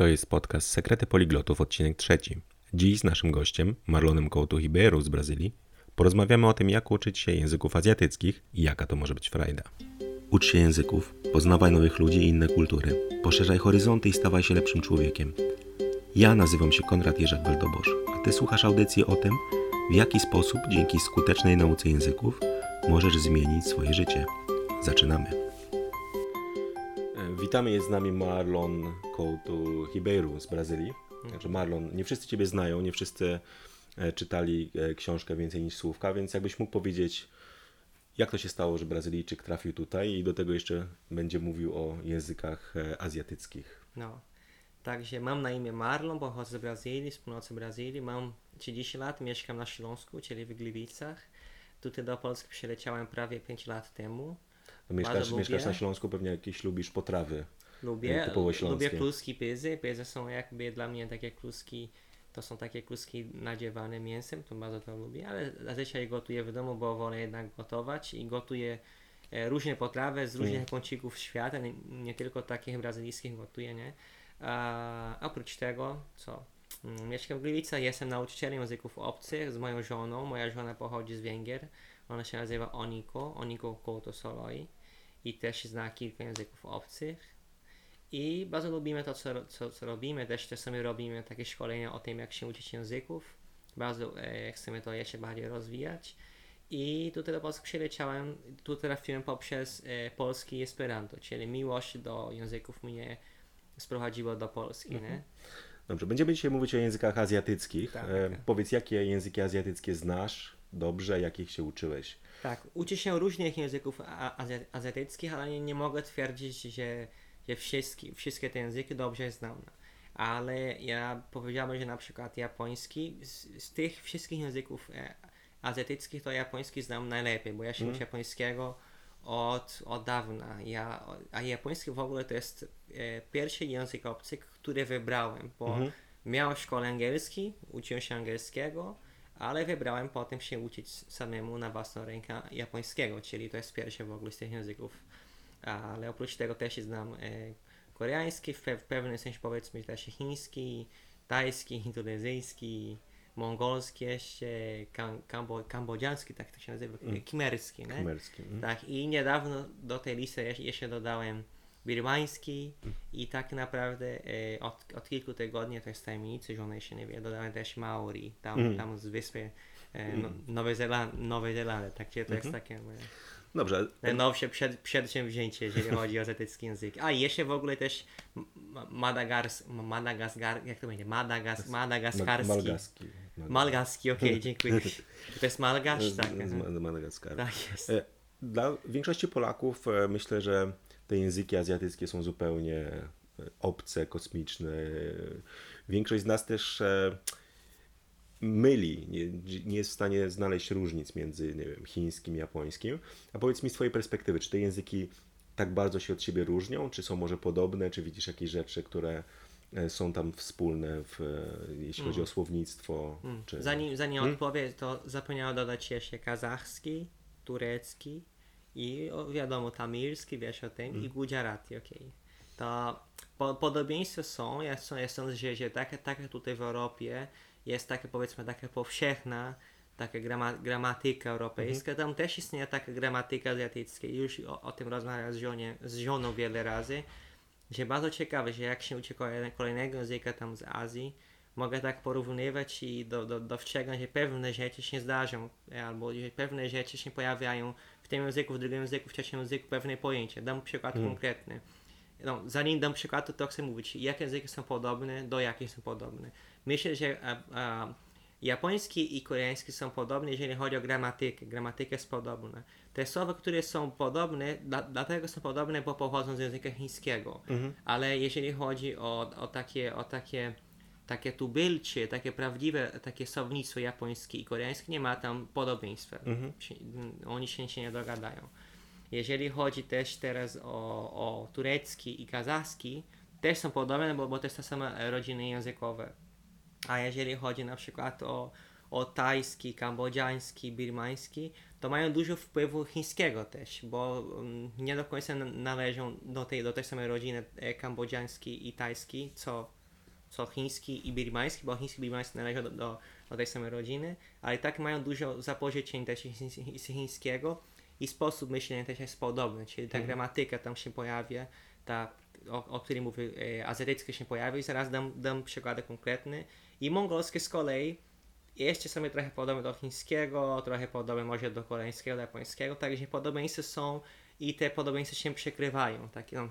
To jest podcast Sekrety Poliglotów, odcinek trzeci. Dziś z naszym gościem, Marlonem Couto Ribeiro z Brazylii, porozmawiamy o tym, jak uczyć się języków azjatyckich i jaka to może być frajda. Ucz się języków, poznawaj nowych ludzi i inne kultury, poszerzaj horyzonty i stawaj się lepszym człowiekiem. Ja nazywam się Konrad Jerzak Weldobosz, a Ty słuchasz audycji o tym, w jaki sposób dzięki skutecznej nauce języków możesz zmienić swoje życie. Zaczynamy. Witamy, jest z nami Marlon Couto Ribeiro z Brazylii. Także Marlon, nie wszyscy Ciebie znają, nie wszyscy e, czytali e, książkę więcej niż słówka, więc jakbyś mógł powiedzieć, jak to się stało, że Brazylijczyk trafił tutaj i do tego jeszcze będzie mówił o językach e, azjatyckich. No, także mam na imię Marlon, pochodzę z Brazylii, z północy Brazylii, mam 30 lat, mieszkam na Śląsku, czyli w Gliwicach. Tutaj do Polski przyleciałem prawie 5 lat temu. Mieszkasz, mieszkasz na Śląsku, pewnie jakieś lubisz potrawy Lubię, typowo śląskie. lubię kluski pyzy. Pyzy są jakby dla mnie takie kluski, to są takie kluski nadziewane mięsem, to bardzo to lubię, ale zazwyczaj gotuję w domu, bo wolę jednak gotować i gotuję e, różne potrawy z różnych mm. kącików świata, nie, nie, tylko takich brazylijskich gotuję, nie? A oprócz tego, co? Mm, mieszkam w Gliwicach, jestem nauczycielem języków obcych z moją żoną. Moja żona pochodzi z Węgier. Ona się nazywa Oniko, Oniko Couto Soloi i też zna kilka języków obcych. I bardzo lubimy to, co, co, co robimy. Też czasami robimy takie szkolenia o tym, jak się uczyć języków. Bardzo e, chcemy to jeszcze bardziej rozwijać. I tutaj do Polski przyleciałem, tu trafiłem poprzez e, polski Esperanto, czyli miłość do języków mnie sprowadziła do Polski. Mhm. Nie? Dobrze, będziemy dzisiaj mówić o językach azjatyckich. Tak. E, powiedz, jakie języki azjatyckie znasz dobrze, jakich się uczyłeś? Tak, uczę się różnych języków azjatyckich, ale nie, nie mogę twierdzić, że że wszystkie, wszystkie te języki dobrze znam. Ale ja powiedziałem, że na przykład japoński, z, z tych wszystkich języków e, azjatyckich to japoński znam najlepiej, bo ja się mm. uczę japońskiego od, od dawna. Ja, a japoński w ogóle to jest e, pierwszy język obcy, który wybrałem, bo mm -hmm. miałem szkołę angielski, uczyłem się angielskiego, ale wybrałem potem się uczyć samemu na własną rękę japońskiego, czyli to jest pierwszy w ogóle z tych języków ale oprócz tego też znam e, koreański, w, w pewnym sensie powiedzmy też chiński, tajski, indonezyjski, mongolski jeszcze, kam, kambo, kambodziański, tak to się nazywa, mm. kimerski, nie? Kimerski. Mm. Tak, i niedawno do tej listy jeszcze dodałem birmański mm. i tak naprawdę e, od, od kilku tygodni, to jest tajemnicy, że ona jeszcze nie wie, dodałem też Maori, tam, mm. tam z wyspy e, no, Nowej Zelandii, Nowej Zelandii, tak, to -hmm. jest mhm. takie... Dobrze. Najnowsze przed, przedsięwzięcie, jeżeli chodzi o azjatycki język. A jeszcze w ogóle też Madagars, Madagaskar, jak to będzie? Madagas, Madagaskarski. Malgaski. Malgaski, okej, okay, dziękuję. To jest Malgasz? Tak. Z Madagaskaru. Tak jest. E, dla większości Polaków e, myślę, że te języki azjatyckie są zupełnie e, obce, kosmiczne. Większość z nas też myli, nie, nie, jest w stanie znaleźć różnic między nie wiem, chińskim i japońskim. A powiedz mi z Twojej perspektywy, czy te języki tak bardzo się od siebie różnią, czy są może podobne, czy widzisz jakieś rzeczy, które e, są tam wspólne, w, e, jeśli chodzi o mm. słownictwo? Mm. Czy... Zanim, zanim hmm? odpowiem, to zapomniałem dodać jeszcze kazachski, turecki i o, wiadomo tamilski, wiesz o tym, hmm. i mm. gujarati, okej. Okay. To po, podobieństwa są, ja, ja sądzę, że, że takie, takie tutaj w Europie jest taka powiedzmy taka powszechna taka grama, gramatyka europejska, mhm. tam też istnieje taka gramatyka azjatycka już o, o tym rozmawiam z, żonie, z żoną wiele razy, że bardzo ciekawe, że jak się uczy kolejnego języka tam z Azji, mogę tak porównywać i do, do, dostrzegać, że pewne rzeczy się zdarzą, albo że pewne rzeczy się pojawiają tym języku, w drugim języku, w trzecim języku, pewne pojęcie. Dam przykład mhm. konkretny. No, zanim dam przykład, to chcę mówić, jakie języki są podobne, do jakich są podobne. Myślę, że a, a, japoński i koreański są podobne, jeżeli chodzi o gramatykę. Gramatyka jest podobna. Te słowa, które są podobne, dla, dlatego są podobne, bo pochodzą z języka chińskiego. Mhm. Ale jeżeli chodzi o, o takie, o takie takie tubylcie, takie prawdziwe, takie słownictwo japońskie i koreańskie, nie ma tam podobieństwa. Mhm. Oni się, się nie dogadają. Jeżeli chodzi też teraz o, o turecki i kazachski, też są podobne, bo, bo to jest ta sama rodziny językowe. A jeżeli chodzi na przykład o, o tajski, kambodziański, birmański, to mają dużo wpływu chińskiego też, bo um, nie do końca należą do tej, do tej samej rodziny e, kambodziańskiej i tajskiej, co co chiński i birmański, bo chiński i birmański należą do, do, do tej samej rodziny, ale tak mają dużo zapożyczeń też z chińskiego i sposób myślenia też jest podobny, czyli ta mhm. gramatyka tam się pojawia, ta, o, o której mówię, e, azeryckie się pojawia i zaraz dam, dam przykłady konkretne. I mongolskie z kolei jeszcze sobie trochę podobne do chińskiego, trochę podobne może do koreańskiego, do japońskiego, także podobieństwa są i te podobieństwa się przekrywają. Tak, no,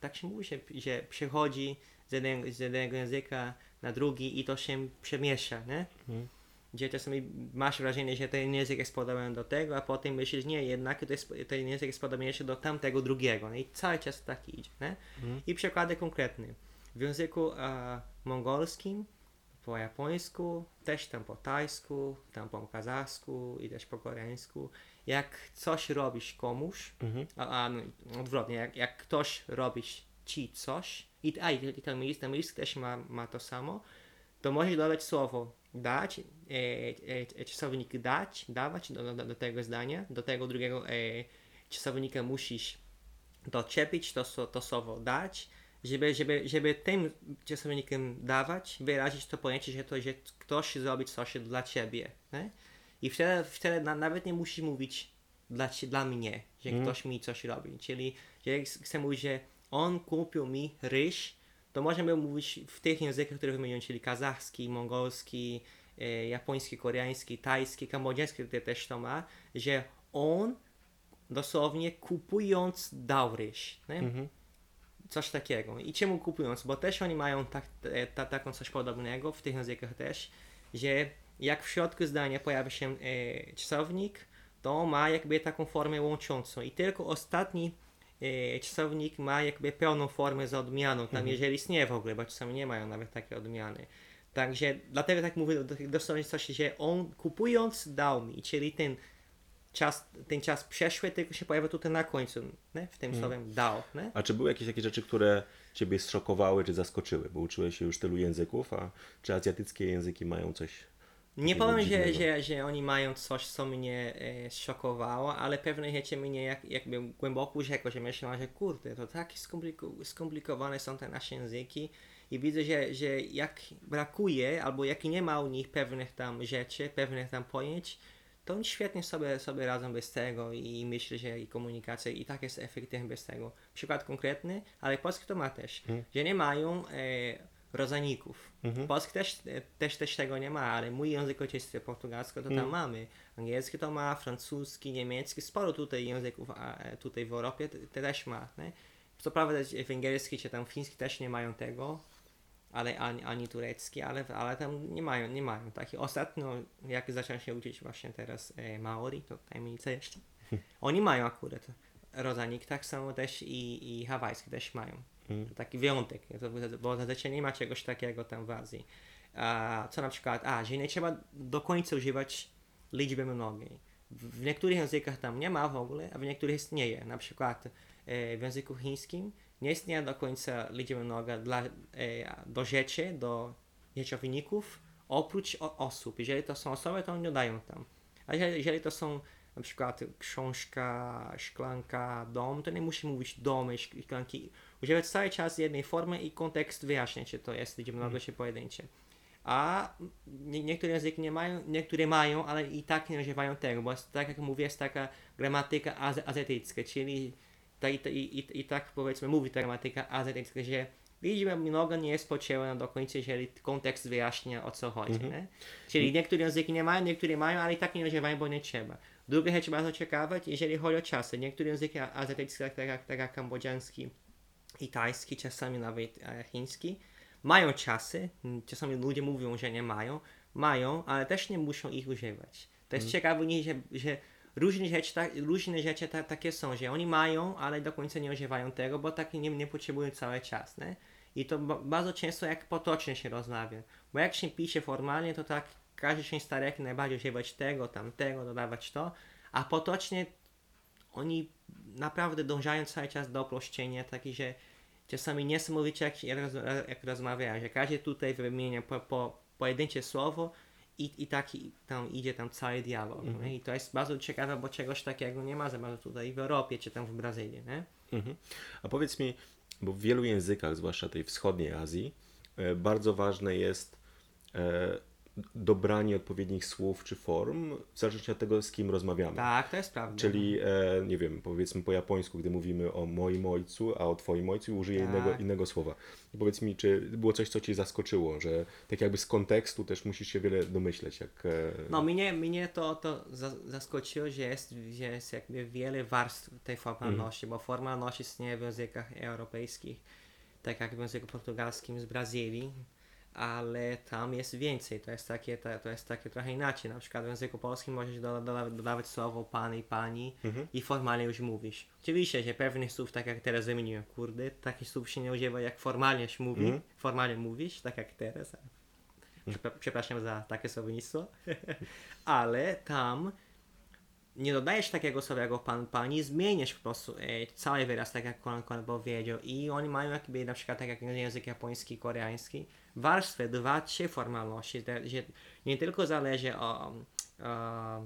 tak się mówi, że, że przechodzi z jednego, z jednego języka na drugi i to się przemiesza, nie? Mhm. Gdzie czasami masz wrażenie, że ten język jest podobny do tego, a potem myślisz, nie, jednak to jest, ten język jest podobniejszy do tamtego drugiego. Nie? I cały czas tak idzie. Nie? Mhm. I przykłady konkretne. W języku a, mongolskim po japońsku, też tam po tajsku, tam po kazachsku i też po koreańsku. Jak coś robisz komuś, mhm. a, a no, odwrotnie, jak, jak ktoś robisz ci coś, i, a, i tamilski, tamilski też ma, ma to samo, to możesz dodać słowo dać, e, e, e, czasownik dać, dawać do, do, do, tego zdania, do tego drugiego e, czasownika musisz doczepić to, to słowo dać, żeby, żeby, żeby tym czasownikiem dawać, wyrazić to pojęcie, że, to, że ktoś zrobi coś dla ciebie. Nie? I wtedy, wtedy na, nawet nie musisz mówić dla, dla mnie, że mm. ktoś mi coś robi. Czyli, że jak chcę mówić, że on kupił mi ryż, to możemy mówić w tych językach, które wymieniłem, czyli kazachski, mongolski, e, japoński, koreański, tajski, kambodżański, który też to ma, że on dosłownie kupując dał ryż. -hmm coś takiego. I czemu kupując? Bo też oni mają tak, e, ta, taką coś podobnego w tych językach też, że jak w środku zdania pojawia się e, czasownik, to ma jakby taką formę łączącą i tylko ostatni czasownik ma jakby pełną formę z odmianą, tam mhm. jeżeli istnieje w ogóle, bo czasami nie mają nawet takiej odmiany. Także dlatego tak mówię dosłownie coś, że on kupując dał mi, czyli ten czas, ten czas przeszły, tylko się pojawia tutaj na końcu, nie? w tym hmm. słowem dał. Nie? A czy były jakieś takie rzeczy, które Ciebie zszokowały czy zaskoczyły? Bo uczyłeś się już tylu języków, a czy azjatyckie języki mają coś nie powiem, że, że, że oni mają coś, co mnie e, szokowało, ale pewne rzeczy mnie jak, jakby głęboko urzekło, że myślałem, że kurde, to takie skomplikowane są te nasze języki i widzę, że, że jak brakuje, albo jak nie ma u nich pewnych tam rzeczy, pewnych tam pojęć, to oni świetnie sobie, sobie radzą bez tego i myślę, że i komunikacja i tak jest efektywna bez tego. Przykład konkretny, ale polski to ma też, hmm. że nie mają e, rodzajników. Mhm. Polski też, też, też tego nie ma, ale mój język ojczysty, portugalski to tam hmm. mamy. Angielski to ma, francuski, niemiecki, sporo tutaj języków a, e, tutaj w Europie te, też ma. Nie? Co prawda węgierski czy tam fiński też nie mają tego, ale ani, ani turecki, ale, ale tam nie mają, nie mają takich. Ostatnio, jak zacząłem się uczyć właśnie teraz e, Maori, to tajemnica jeszcze, oni mają akurat rozanik, tak samo też i, i hawajski też mają. To taki wyjątek, bo zazwyczaj nie ma czegoś takiego tam w Azji. A, co na przykład, a, że nie trzeba do końca używać liczby mnogiej. W niektórych językach tam nie ma w ogóle, a w niektórych istnieje. Na przykład e, w języku chińskim nie istnieje do końca liczba mnoga dla, e, do rzeczy, do rzeczowników, oprócz o, osób. Jeżeli to są osoby, to oni dodają tam. A jeżeli, jeżeli to są na przykład książka, szklanka, dom, to nie musi mówić domy, szklanki. Używać cały czas jednej formy i kontekst wyjaśnia, czy to jest liczba mnoga, czy pojedyncze. A nie, niektóre języki nie mają, niektóre mają, ale i tak nie używają tego, bo jest, tak jak mówię, jest taka gramatyka azjatycka, czyli ta, i, i, i tak powiedzmy mówi ta gramatyka azjatycka, że liczba mnoga nie jest potrzebna do końca, jeżeli kontekst wyjaśnia o co chodzi. Mm -hmm. Czyli niektóre języki nie mają, niektóre mają, ale i tak nie używają, bo nie trzeba. Druga rzecz bardzo ciekawa, jeżeli chodzi o czasy. Niektóre języki azjatyckie, tak jak, tak jak kambodżański i tajski, czasami nawet e, chiński, mają czasy. Czasami ludzie mówią, że nie mają. Mają, ale też nie muszą ich używać. To jest mm. ciekawe, że, że różne rzeczy, tak, różne rzeczy ta, takie są, że oni mają, ale do końca nie używają tego, bo tak nie, nie potrzebują cały czas, nie? I to bardzo często jak potocznie się rozmawia. Bo jak się pisze formalnie, to tak każdy się stara jak najbardziej używać tego, tamtego, dodawać to, a potocznie oni naprawdę dążają cały czas do uproszczenia, taki, że czasami niesamowicie jak, jak, jak rozmawiają, że każdy tutaj wymienia po, po pojedyncze słowo, i, i taki tam idzie tam cały dialog. Mm -hmm. I to jest bardzo ciekawe, bo czegoś takiego nie ma za bardzo tutaj w Europie czy tam w Brazylii. Nie? Mm -hmm. A powiedz mi, bo w wielu językach, zwłaszcza tej wschodniej Azji, e, bardzo ważne jest e, dobranie odpowiednich słów czy form, w zależności od tego, z kim rozmawiamy. Tak, to jest prawda. Czyli, e, nie wiem, powiedzmy po japońsku, gdy mówimy o moim ojcu, a o twoim ojcu użyję Tak. innego, innego słowa. I powiedz mi, czy było coś, co cię zaskoczyło, że tak jakby z kontekstu też musisz się wiele domyśleć, jak... E, No mnie, mnie to, to za- zaskoczyło, że jest, że jest jakby wiele warstw tej formalności, bo formalność istnieje w językach europejskich, tak jak w języku portugalskim z Brazylii, ale tam jest więcej, to jest takie, to, jest takie trochę inaczej, na przykład w języku polskim możesz doda, doda, dodawać słowo pan i pani i formalnie już mówisz. Oczywiście, że pewnych słów, tak jak teraz wymieniłem, kurde, takich słów się nie używa jak formalnie się mówi, formalnie mówisz, tak jak teraz, Przepra- Przepraszam za takie słownictwo. Ale tam nie dodajesz takiego słowa jak pan, pani, zmieniasz po prostu e, cały wyraz, tak jak Konan Konan powiedział. I oni mają jakby na przykład tak jak język japoński, koreański, warstwę, dwa, trzy formalności, że nie tylko zależy o, o,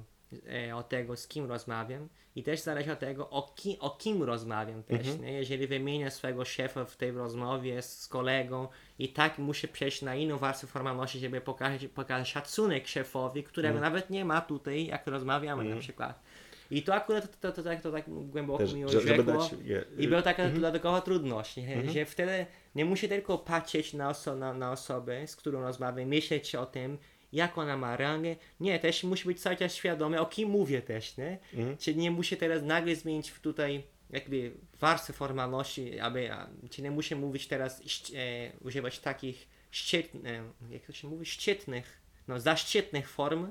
e, od tego, z kim rozmawiam, i też zależy od tego, o, ki, o kim rozmawiam też. Nie? Jeżeli wymienię swojego szefa w tej rozmowie z kolegą i tak muszę przejść na inną warstwę formalności, żeby pokazać, pokazać szacunek szefowi, którego nawet nie ma tutaj, jak rozmawiamy na przykład. I to akurat to, to, to, tak, to tak głęboko Też, mi urzekło. dać I była taka dodatkowa trudność, nie? że wtedy nie muszę tylko patrzeć na, oso- na, na osobę, z którą rozmawiam, myśleć o tym, jak ona ma rangę. Nie, też musi być cały czas świadomy, o kim mówię też, nie? Czyli nie muszę teraz nagle zmienić w tutaj jakby warstwę formalności, aby, a, czy nie muszę mówić teraz, e, używać takich szczytnych, jak to się mówi, szczytnych, no zaszczytnych form,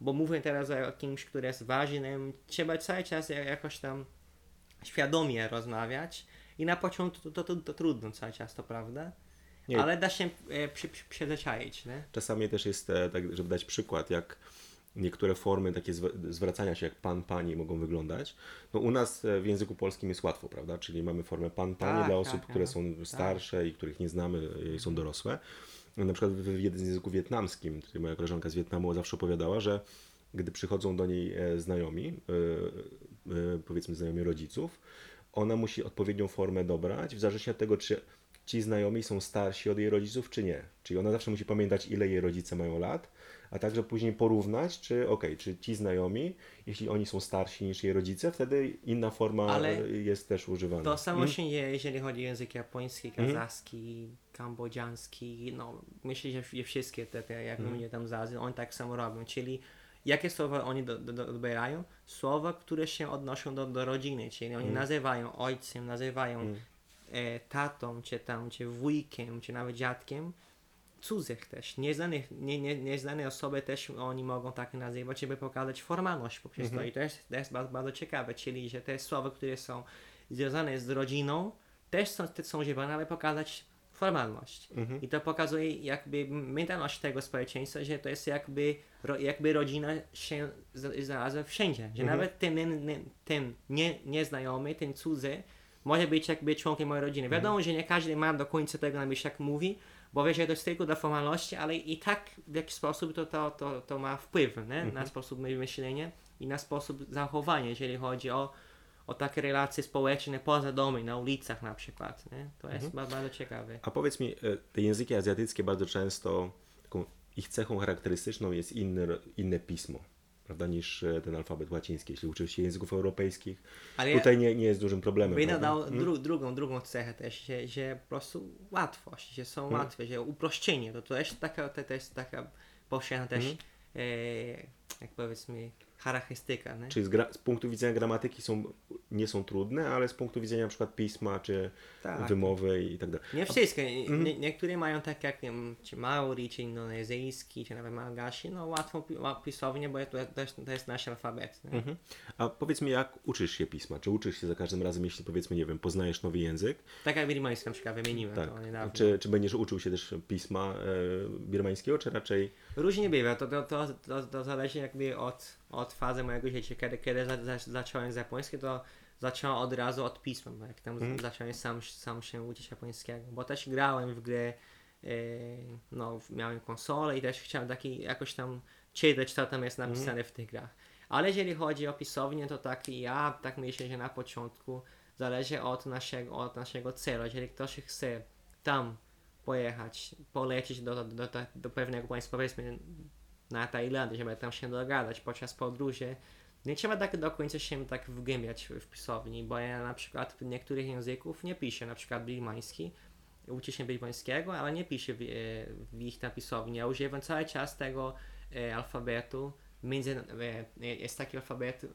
bo mówię teraz o kimś, który jest ważnym, trzeba cały czas ja- jakoś tam świadomie rozmawiać i na początku to, to, to trudno cały czas, to prawda? Nie. Ale da się e, przy, przy, przyzwyczaić, nie? Czasami też jest, e, tak, żeby dać przykład, jak niektóre formy takie zw- zwracania się jak pan, pani mogą wyglądać. No u nas e, w języku polskim jest łatwo, prawda? Czyli mamy formę pan, pani Tak, dla tak, osób, tak. które są starsze i których nie znamy e, i są dorosłe. Na przykład w jednym z języku wietnamskim, tutaj moja koleżanka z Wietnamu zawsze opowiadała, że gdy przychodzą do niej e, znajomi, powiedzmy znajomi rodziców, ona musi odpowiednią formę dobrać, w zależności od tego, czy ci znajomi są starsi od jej rodziców, czy nie. Czyli ona zawsze musi pamiętać, ile jej rodzice mają lat, a także później porównać, czy okej, czy ci znajomi, jeśli oni są starsi niż jej rodzice, wtedy inna forma Ale jest też używana. To samo się dzieje, jeżeli chodzi o język japoński, kazachski, kambodziański, no myślę, że wszystkie te, te jak mm. tam z Azji, oni tak samo robią, czyli jakie słowa oni do, do, do, odbierają? Słowa, które się odnoszą do, do rodziny, czyli oni nazywają ojcem, nazywają e, tatą, czy tam, czy wujkiem, czy nawet dziadkiem, cudzych też, nieznanych, nie, nie, nieznane osoby też oni mogą tak nazywać, żeby pokazać formalność poprzez to. I to jest, to jest bardzo, bardzo ciekawe, czyli że te słowa, które są związane z rodziną, też są, te są używane, aby pokazać formalność. I to pokazuje jakby mentalność tego społeczeństwa, że to jest jakby, ro, jakby rodzina się znalazła wszędzie, że nawet ten, ten, ten, ten nie, nieznajomy, ten cudzy, może być jakby członkiem mojej rodziny. Wiadomo, że nie każdy ma do końca tego na myśli, jak mówi, bo wie, że to jest tylko dla formalności, ale i tak w jakiś sposób to, to, to, to ma wpływ nie? na sposób myślenia i na sposób zachowania, jeżeli chodzi o, o takie relacje społeczne poza domem, na ulicach na przykład. Nie? To jest ba- bardzo ciekawe. A powiedz mi, e, te języki azjatyckie bardzo często, taką ich cechą charakterystyczną jest inny, ro- inne pismo, prawda, niż e, ten alfabet łaciński. Jeśli uczysz się języków europejskich, Ale tutaj nie, nie jest dużym problemem. Prawda? dodał dru, drugą, drugą cechę też, że, że po prostu łatwość, że są łatwe, że uproszczenie, to, to jest taka, to, to jest taka powszechna też, e, jak powiedzmy, charakterystyka. Nie? Czyli z, z punktu widzenia gramatyki są, nie są trudne, ale z punktu widzenia na przykład pisma, czy Tak. wymowy i tak dalej. Nie wszystkie. Nie, niektóre mają tak jak nie wiem, czy Maori, czy indonezyjski, czy nawet Malgashi, no łatwo pi- ła- pisownie, bo to, jest, to jest nasz alfabet. Mhm. A powiedz mi, jak uczysz się pisma? Czy uczysz się za każdym razem, jeśli powiedzmy, nie wiem, poznajesz nowy język? Tak jak birmański na przykład wymieniłem Tak. to niedawno. Czy, czy będziesz uczył się też pisma e, birmańskiego, czy raczej... Różnie bywa, to, to, to, to, to zależy jakby od, od fazy mojego życia. Kiedy, kiedy za, za, zacząłem z japońskiego, to zacząłem od razu od pisma, bo jak tam Mhm. zacząłem sam, sam się uczyć japońskiego, bo też grałem w grę, e, no miałem konsolę i też chciałem taki jakoś tam czytać, co tam jest Mhm. napisane w tych grach. Ale jeżeli chodzi o pisownię, to tak ja tak myślę, że na początku zależy od naszego, od naszego celu. Jeżeli ktoś chce tam pojechać, polecieć do, do, do, do pewnego państwa, powiedzmy na Tajlandię, żeby tam się dogadać podczas podróży, nie trzeba tak do końca się tak wgłębiać w pisowni, bo ja na przykład niektórych języków nie piszę, na przykład birmański, uczę się birmańskiego, ale nie piszę w, w ich tam pisowni. Ja używam cały czas tego e, alfabetu, między, e, jest taki alfabet,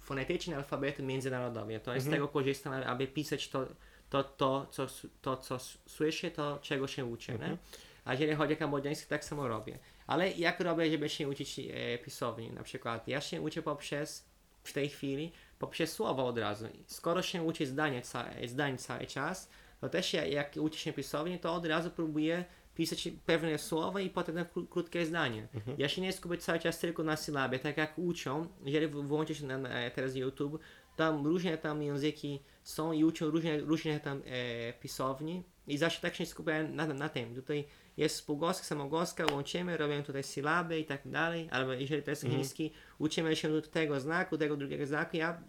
fonetyczny alfabet międzynarodowy. To jest z Mhm. tego korzystam, aby pisać to, to, to, co, to, co słyszę, to czego się uczę. Mhm. A jeżeli chodzi o kambodżański, tak samo robię. Ale jak robię, żeby się uczyć e, pisowni? Na przykład ja się uczę poprzez, w tej chwili, poprzez słowa od razu. Skoro się uczy zdanie, ca, zdań cały czas, to też ja, jak uczę się pisowni, to od razu próbuję pisać pewne słowa i potem kró- krótkie zdanie. Ja się nie skupię cały czas tylko na sylabie, tak jak uczą, jeżeli włączysz na, na teraz YouTube, tam różne tam języki są i uczą różne, różne tam e, pisowni i zawsze tak się skupiałem na, na tym. Tutaj jest spółgłoska, samogłoska, łączymy, robią tutaj sylaby i tak dalej, albo jeżeli to jest chiński, uczymy się do tego znaku, tego drugiego znaku. Ja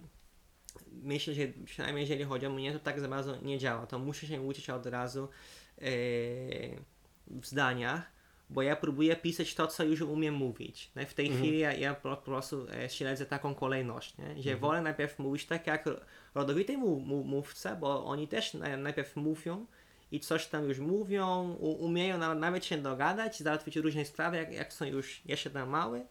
myślę, że przynajmniej jeżeli chodzi o mnie, to tak za bardzo nie działa. To muszę się uczyć od razu e, w zdaniach, bo ja próbuję pisać to, co już umiem mówić. No w tej chwili ja, ja po, prostu e, śledzę taką kolejność, nie? że wolę najpierw mówić tak jak ro- rodowity mów, mów, mówca, bo oni też na, najpierw mówią i coś tam już mówią, u, umieją na, nawet się dogadać, załatwić różne sprawy, jak, jak są już jeszcze tam małe,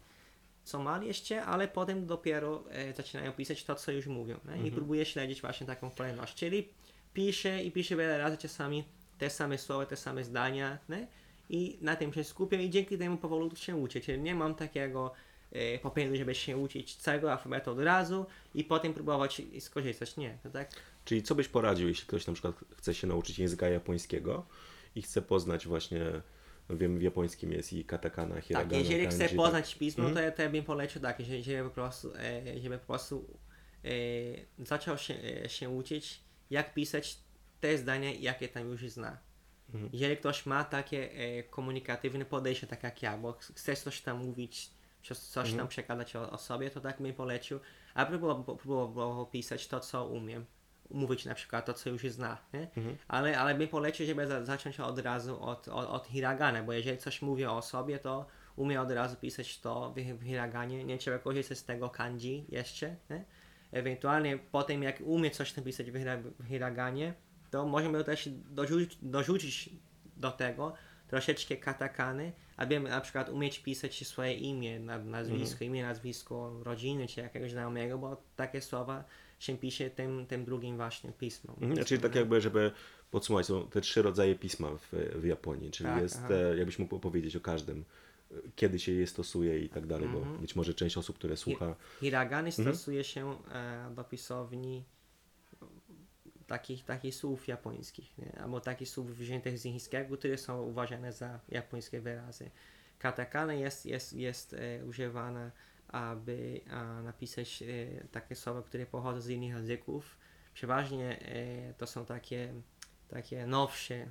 są mali jeszcze, ale potem dopiero e, zaczynają pisać to, co już mówią. I próbuję śledzić właśnie taką kolejność. Czyli piszę i piszę wiele razy czasami te same słowa, te same zdania nie? i na tym się skupiam i dzięki temu powolutku się uczę. Czyli nie mam takiego e, popędu, żeby się uczyć całego alfabetu od razu i potem próbować skorzystać. Nie, to tak? Czyli co byś poradził, jeśli ktoś na przykład chce się nauczyć języka japońskiego i chce poznać właśnie, no wiem, w japońskim jest i katakana, hiragana, Tak, jeżeli kanji, chce tak. poznać pismo, to ja, to ja bym polecił tak, żeby, żeby po prostu, e, żeby po prostu e, zaczął się, e, się uczyć, jak pisać te zdania, jakie tam już zna. Jeżeli ktoś ma takie e, komunikatywne podejście, tak jak ja, bo ch- chcesz coś tam mówić, coś, coś tam przekazać o, o sobie, to tak bym polecił, a próbował, próbował pisać to, co umiem. Mówić na przykład to, co już zna, nie? Ale, ale bym polecił, żeby za, zacząć od razu od, od, od hiragany, bo jeżeli coś mówię o sobie, to umiem od razu pisać to w, w hiraganie, nie trzeba korzystać z tego kanji jeszcze, nie? Ewentualnie potem jak umie coś napisać w, hira, w hiraganie, to możemy też dorzucić, dorzucić do tego troszeczkę katakany, aby na przykład umieć pisać swoje imię, na- nazwisko, imię, nazwisko rodziny czy jakiegoś znajomego, bo takie słowa się pisze tym, tym drugim właśnie pismem. Mhm, Czyli tak jakby, żeby podsumować, są te trzy rodzaje pisma w, w Japonii, czyli Tak, jest, aha. e, jakbyś mógł opowiedzieć o każdym, e, kiedy się je stosuje i tak dalej, Mhm. bo być może część osób, które słucha, Hiragany stosuje się e, do pisowni takich, takich słów japońskich, nie? albo takich słów wziętych z chińskiego, które są uważane za japońskie wyrazy. Katakana jest, jest, jest e, używana, aby a, napisać e, takie słowa, które pochodzą z innych języków. Przeważnie e, to są takie, takie nowsze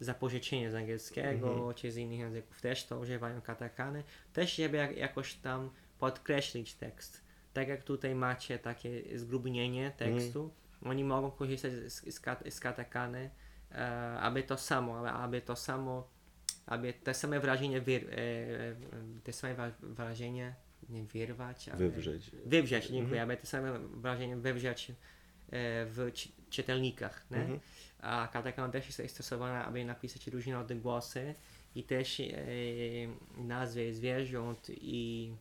zapożyczenie z angielskiego czy z innych języków. Też to używają katakany. Też żeby jak, jakoś tam podkreślić tekst. Tak jak tutaj macie takie zgrubnienie tekstu, oni mogą korzystać z, z, kat- z katakany, e, aby to samo, aby, aby to samo, aby te same wrażenie, wyr, e, e, te same wrażenie, nie wyrwać, ale wywrzeć. wywrzeć, dziękuję, aby te same wrażenie wywrzeć e, w czytelnikach. Mhm. A katakana też jest stosowana, aby napisać różne odgłosy i też e, nazwy zwierząt i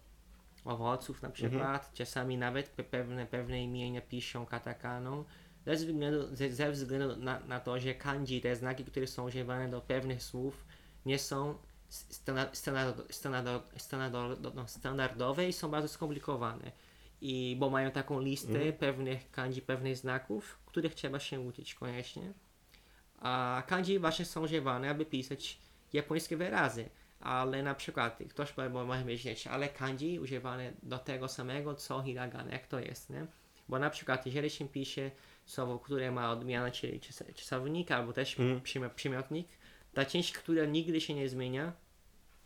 owoców na przykład. Czasami nawet pe- pewne, pewne imienia piszą katakaną. Ze względu, ze, ze względu na, na to, że kanji, te znaki, które są używane do pewnych słów, nie są standard, standard, standard, standard, no, standardowe i są bardzo skomplikowane. I bo mają taką listę pewnych kanji, pewnych znaków, których trzeba się uczyć koniecznie. A kanji właśnie są używane, aby pisać japońskie wyrazy. Ale na przykład ktoś może myśleć, ale kanji używane do tego samego co hiragana, jak to jest, nie? Bo na przykład jeżeli się pisze słowo, które ma odmianę, czyli czas- czasownik albo też przymi- przymiotnik, ta część, która nigdy się nie zmienia,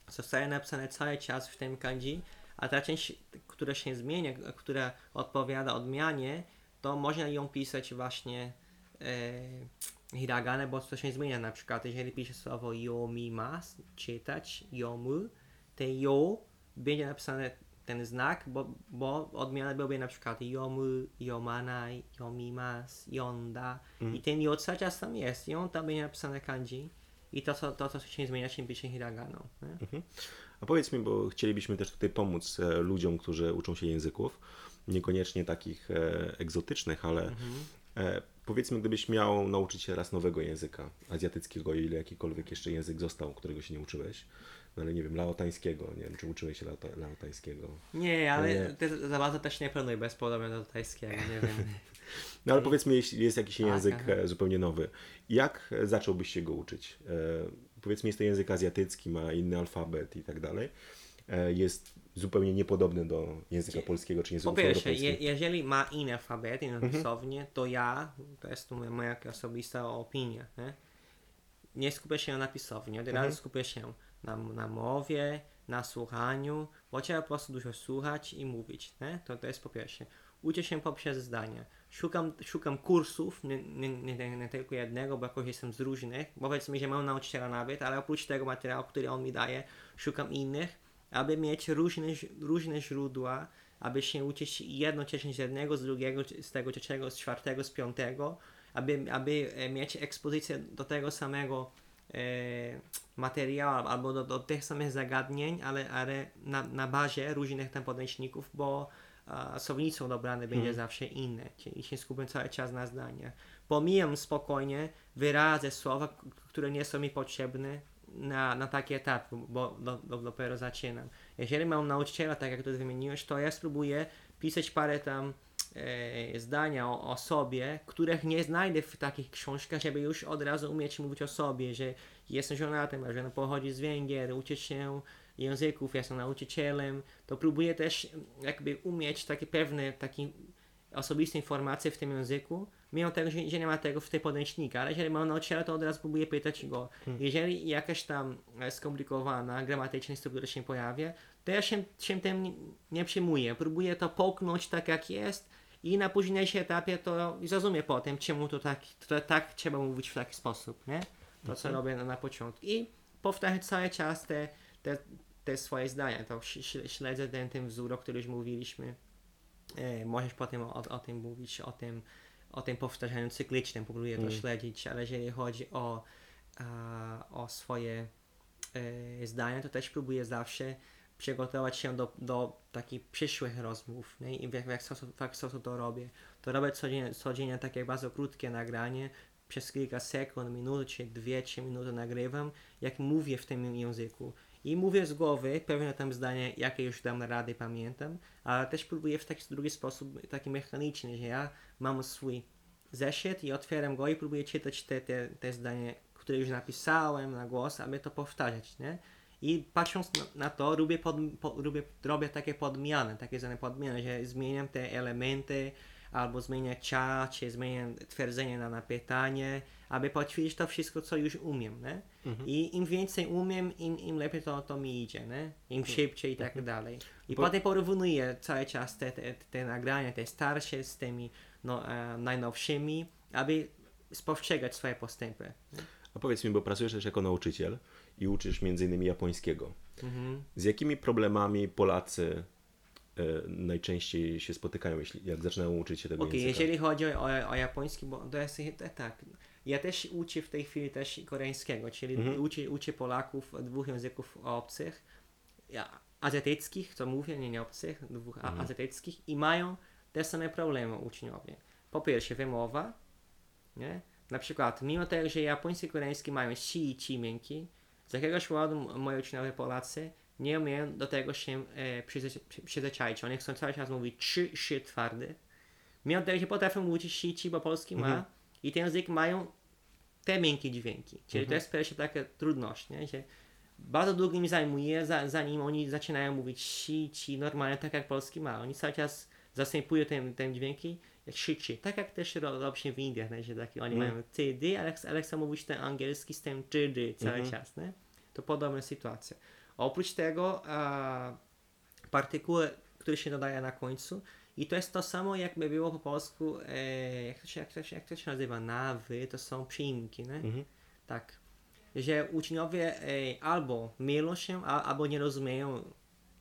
zostaje napisane cały czas w tym kanji, a ta część, która się zmienia, która odpowiada odmianie, to można ją pisać właśnie hiragane, bo to się zmienia. Na przykład, jeżeli pisze słowo yomimas, czytać, yomu, te yo będzie napisane ten znak, bo, bo odmiana byłby na przykład yomu, yomanai, yomimas, yonda i ten yo cały czas tam jest i on tam będzie napisane kanji i to, co, to, co się zmienia, się pisze hiraganą. Mhm. A powiedz mi, bo chcielibyśmy też tutaj pomóc e, ludziom, którzy uczą się języków, niekoniecznie takich e, egzotycznych, ale e, powiedzmy, gdybyś miał nauczyć się raz nowego języka azjatyckiego, ile jakikolwiek jeszcze język został, którego się nie uczyłeś, no ale nie wiem, laotańskiego, nie wiem, czy uczyłeś się laota, laotańskiego. Nie, ale Nie. Ty za bardzo też nie planuję bezpodobnie do tajskiego, nie wiem. No ale powiedzmy, jeśli jest jakiś Tak, język aha. e, zupełnie nowy, jak e, zacząłbyś się go uczyć? E, Powiedzmy, jest to język azjatycki, ma inny alfabet i tak dalej. E, Jest zupełnie niepodobny do języka polskiego czy Po języków pierwsze, je, jeżeli ma inny alfabet, inną Mhm. to ja, to jest moja, osobista opinia, nie, nie skupię się na pisowni, od Mhm. razu skupię się na, na mowie, na słuchaniu, bo trzeba po prostu dużo słuchać i mówić, nie? To, to jest po pierwsze. Uczę się poprzez zdania. Szukam, szukam kursów, nie, nie, nie, nie tylko jednego, bo jakoś jestem z różnych, powiedzmy, że mam nauczyciela nawet, ale oprócz tego materiału, który on mi daje, szukam innych, aby mieć różne, różne źródła, aby się uczyć jednocześnie z jednego, z drugiego, z tego trzeciego, z czwartego, z piątego, aby, aby e, mieć ekspozycję do tego samego e, materiału albo do, do tych samych zagadnień, ale, ale na, na bazie różnych tam podręczników, bo a, słownictwo dobrane będzie zawsze inne, czyli się skupiam cały czas na zdaniach. Pomijam spokojnie wyrazy, słowa, które nie są mi potrzebne na, na taki etap, bo do, do, dopiero zaczynam. Jeżeli mam nauczyciela, tak jak to wymieniłeś, to ja spróbuję pisać parę tam e, zdania o, o sobie, których nie znajdę w takich książkach, żeby już od razu umieć mówić o sobie, że jestem żonatem, a żona pochodzi z Węgier, uczę się języków, jestem nauczycielem, to próbuję też jakby umieć takie pewne takie osobiste informacje w tym języku, mimo tego, że, że nie ma tego w tej podręcznika, ale jeżeli mam nauczyciela, to od razu próbuję pytać go. Jeżeli jakaś tam e, skomplikowana gramatyczna struktura się pojawia, to ja się, się tym nie, nie przejmuję. Próbuję to połknąć tak jak jest i na późniejszym etapie to zrozumiem potem, czemu to tak, to tak trzeba mówić w taki sposób, nie? To co robię na, na początku. I powtarzać cały czas te, te, te swoje zdania, to śledzę ten, ten wzór, o którym już mówiliśmy. E, możesz potem o, o tym mówić, o tym, o tym powtarzaniu cyklicznym, próbuję to śledzić, ale jeżeli chodzi o, a, o swoje e, zdania, to też próbuję zawsze przygotować się do, do takich przyszłych rozmów nie? i w jak, w jak sposób, w jak sposób to robię. To robię codziennie, codziennie takie bardzo krótkie nagranie, przez kilka sekund, minut, czy dwie, trzy minuty nagrywam, jak mówię w tym języku. I mówię z głowy pewne tam zdania, jakie już dam rady, pamiętam, ale też próbuję w taki drugi sposób, taki mechaniczny, że ja mam swój zeszyt i otwieram go i próbuję czytać te, te, te które już napisałem na głos, aby to powtarzać, nie? I patrząc na, to, robię, pod, po, robię, robię takie podmiany, takie zwane podmiany, że zmieniam te elementy, albo zmieniam czas, czy zmieniam twierdzenie na, na pytanie, aby potwierdzić to wszystko, co już umiem, nie? I im więcej umiem, im, im lepiej to, to mi idzie, nie? Im szybciej i tak dalej. I Bo- potem porównuję cały czas te, te, te nagrania, te starsze z tymi no, e, najnowszymi, aby spostrzegać swoje postępy. A powiedz mi, bo pracujesz też jako nauczyciel i uczysz między innymi japońskiego. Mhm. Z jakimi problemami Polacy najczęściej się spotykają, jeśli, jak zaczynają uczyć się tego Okej, języka? jeżeli chodzi o, o, o japoński, bo to jest to, tak. Ja też uczę w tej chwili też koreańskiego, czyli Mhm. uczę, uczę Polaków dwóch języków obcych, ja, azjatyckich, co mówię, nie, nie obcych, dwóch Mhm. azjatyckich i mają te same problemy uczniowie. Po pierwsze wymowa, nie? Na przykład, mimo tego, że japoński i koreański mają si i ci miękki, z jakiegoś powodu moi uczniowie Polacy nie umieją do tego się e, przyzwyczaić. Oni chcą cały czas mówić trzy, trzy twardy. Mimo tego, że potrafią mówić si, ci, bo polski ma i ten język mają te miękkie dźwięki. Czyli to jest pierwsza taka trudność, nie? Że bardzo długo mi zajmuje, za, zanim oni zaczynają mówić si, ci, normalnie tak jak polski ma. Oni cały czas zastępują te, te dźwięki jak krzyczy. Tak jak też ro- robi się w Indiach, nie? że taki, oni mają ty, dy, ale, ale chcą mówić ten angielski z tym czy, dy cały czas. Nie? To podobna sytuacja. Oprócz tego a, partykuły, które się dodaje na końcu, I to jest to samo, jakby było po polsku, e, jak, to się, jak, to się, jak to się nazywa, nawy, to są przyimki, nie? Mhm. Tak. Że uczniowie e, albo mylą się, a, albo nie rozumieją,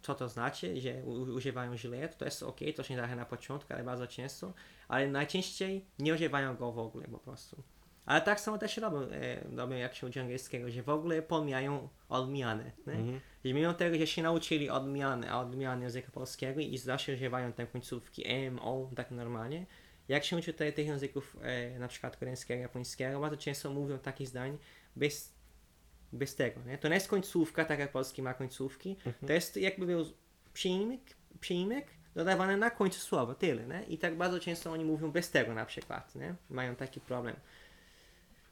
co to znaczy, że używają źle, to jest ok, to się daje na początku, ale bardzo często, ale najczęściej nie używają go w ogóle po prostu. Ale tak samo też robią, e, robią jak się uczy angielskiego, że w ogóle pomijają odmiany. Mhm. Mimo tego, że się nauczyli odmiany, a odmiany języka polskiego i zawsze używają te końcówki M, O, tak normalnie, jak się uczy te, tych języków, e, na przykład koreańskiego, japońskiego, bardzo często mówią takich zdań bez, bez tego. Nie? To nie jest końcówka, tak jak polski ma końcówki, to jest jakby był przyimek, przyimek dodawany na końcu słowa, tyle. Nie? I tak bardzo często oni mówią bez tego na przykład. Nie? Mają taki problem.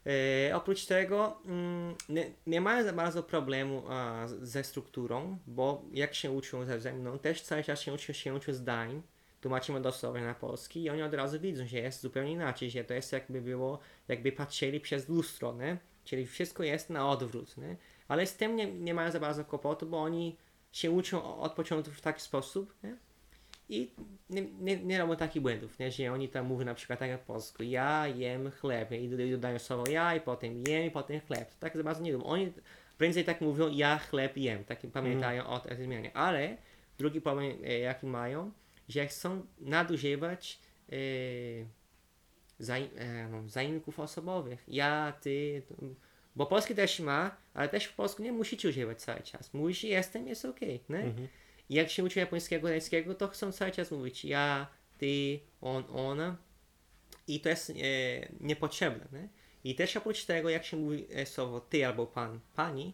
E, oprócz tego mm, nie, nie mają za bardzo problemu a, ze strukturą, bo jak się uczą ze mną, też cały czas się uczą, się uczą zdań, tłumaczymy dosłownie na polski i oni od razu widzą, że jest zupełnie inaczej, że to jest jakby było, jakby patrzyli przez lustro, nie? czyli wszystko jest na odwrót, nie? ale z tym nie, nie mają za bardzo kłopotu, bo oni się uczą od początku w taki sposób, nie? I nie, nie, nie robią takich błędów, nie? że oni tam mówią na przykład tak jak po polsku, ja jem chleb i dodają- słowo ja i potem jem i potem chleb. To tak za bardzo nie robią. Oni prędzej tak mówią, ja chleb jem, tak pamiętają o tej zmianie. Ale drugi problem e, jaki mają, że chcą nadużywać e, zaim, e, no, zaimków osobowych. Ja, ty, to- bo polski też ma, ale też w polsku nie musicie używać cały czas. Mówisz jestem, jest okej, nie? I jak się uczy japońskiego, koreańskiego, to chcą cały czas mówić ja, ty, on, ona. I to jest e, niepotrzebne. Nie? I też oprócz tego, jak się mówi e, słowo ty albo pan, pani,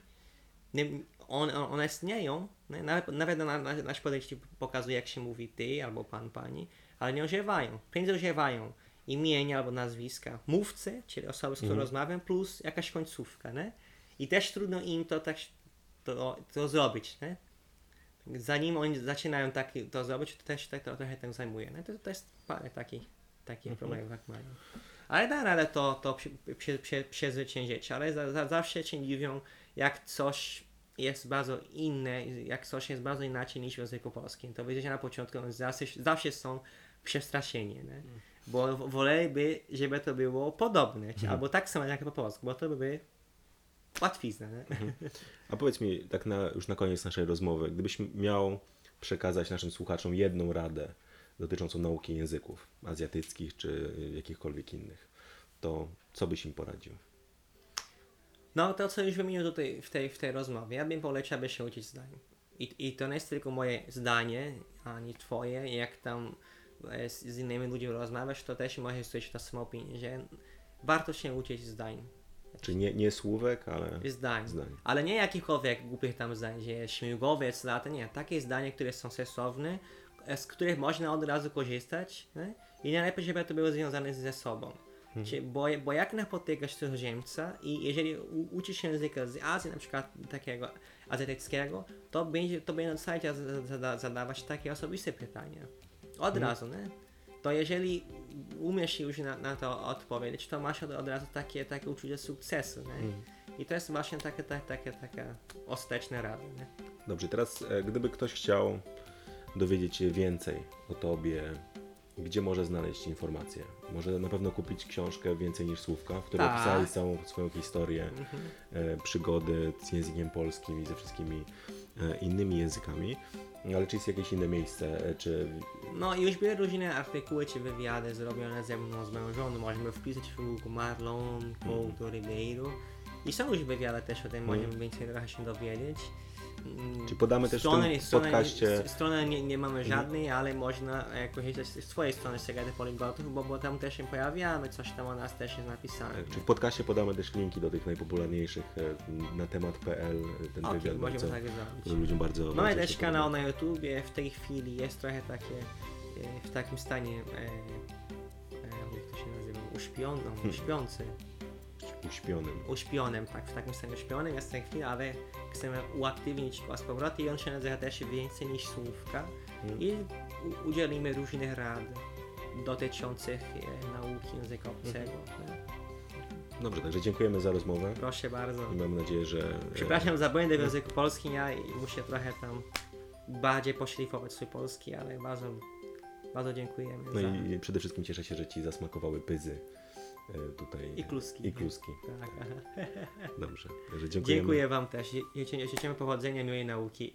nie, on, one istnieją, nie? nawet, nawet na, na, nasz podejście pokazuje, jak się mówi ty albo pan, pani, ale nie używają. Prędzej używają imienia albo nazwiska mówcy, czyli osoby, z którą rozmawiam, plus jakaś końcówka. Nie? I też trudno im to, tak, to, to zrobić. Nie? Zanim oni zaczynają tak to zrobić, to też tak, to, trochę tak zajmuje. No to, to jest parę takich, takich problemów, jak mają. Ale da radę to, to przy, przy, przy, przezwyciężyć, ale za, za, zawsze się dziwią, jak coś jest bardzo inne, jak coś jest bardzo inaczej niż w języku polskim. To widzicie na początku, zawsze, zawsze są przestraszeni, nie? bo w- woleliby, żeby to było podobne, czy, albo tak samo jak po polsku, bo to by łatwizna. Nie? A powiedz mi, tak na, już na koniec naszej rozmowy, gdybyś miał przekazać naszym słuchaczom jedną radę dotyczącą nauki języków azjatyckich czy jakichkolwiek innych, to co byś im poradził? No to, co już wymieniłem tutaj w tej, w tej rozmowie, ja bym polecił, aby się uczyć zdań. I, I to nie jest tylko moje zdanie, ani twoje. Jak tam e, z, z innymi ludźmi rozmawiasz, to też możesz słyszeć to samo opinię, że warto się uczyć zdań. Czy nie, nie słówek, ale Zdań. zdań. Ale nie jakichkolwiek głupich tam zdań, że śmigłowiec lata, nie. Takie zdania, które są sensowne, e, z których można od razu korzystać nie? i najlepiej, żeby to było związane ze sobą. Czy, bo, bo jak napotykasz cudzoziemca i jeżeli uczysz się języka z Azji, na przykład takiego azjatyckiego, to będzie, to będzie cały czas zada, zadawać takie osobiste pytania. Od razu, nie? To jeżeli umiesz już na, na to odpowiedzieć, to masz od, od razu takie, takie uczucie sukcesu, nie? I to jest właśnie takie, takie, takie, taka ostateczna rada, nie? Dobrze, teraz e, gdyby ktoś chciał dowiedzieć się więcej o tobie, gdzie może znaleźć informacje? Może na pewno kupić książkę Więcej niż słówka, w której Tak. opisali całą swoją historię, e, przygody z językiem polskim i ze wszystkimi e, innymi językami. Ale czy jest jakieś inne miejsce, e, czy No i już były różne artykuły czy wywiady zrobione ze mną, z moją żoną. Możemy wpisać w Google Marlon, Couto, Ribeiro. I są już wywiady też o tym, możemy więcej trochę się dowiedzieć. Mm, Czy podamy też w tym podcaście- Mhm. s- Strony nie, nie mamy żadnej, ale można e, korzystać z swojej strony Segedy Poliglotów, bo, bo tam też się pojawiamy, coś tam o nas też jest napisane. Czy w podcaście podamy też linki do tych najpopularniejszych e, na temat.pl, ten Okej, wywiad możemy bardzo, tak ludziom bardzo Mamy bardzo też kanał na YouTubie, w tej chwili jest trochę takie e, w takim stanie e, e, jak to się nazywa, uśpiony, Hmm. uśpiący, uśpionym. uśpionym, tak, w takim stanie uśpionym jest w tej chwili, ale chcemy uaktywnić go z powrotem i on się nazywa też więcej niż słówka Hmm. i udzielimy różnych rad dotyczących e, nauki języka obcego. Hmm. Dobrze, także dziękujemy za rozmowę Proszę bardzo. i mam nadzieję, że e, Przepraszam za błędy w języku polskim, ja muszę trochę tam bardziej poszlifować swój polski, ale bardzo Bardzo dziękujemy. No za... i przede wszystkim cieszę się, że Ci zasmakowały pyzy tutaj. I kluski. I kluski. Tak, aha. Dobrze. Dziękuję Wam też. Życzymy powodzenia, miłej nauki.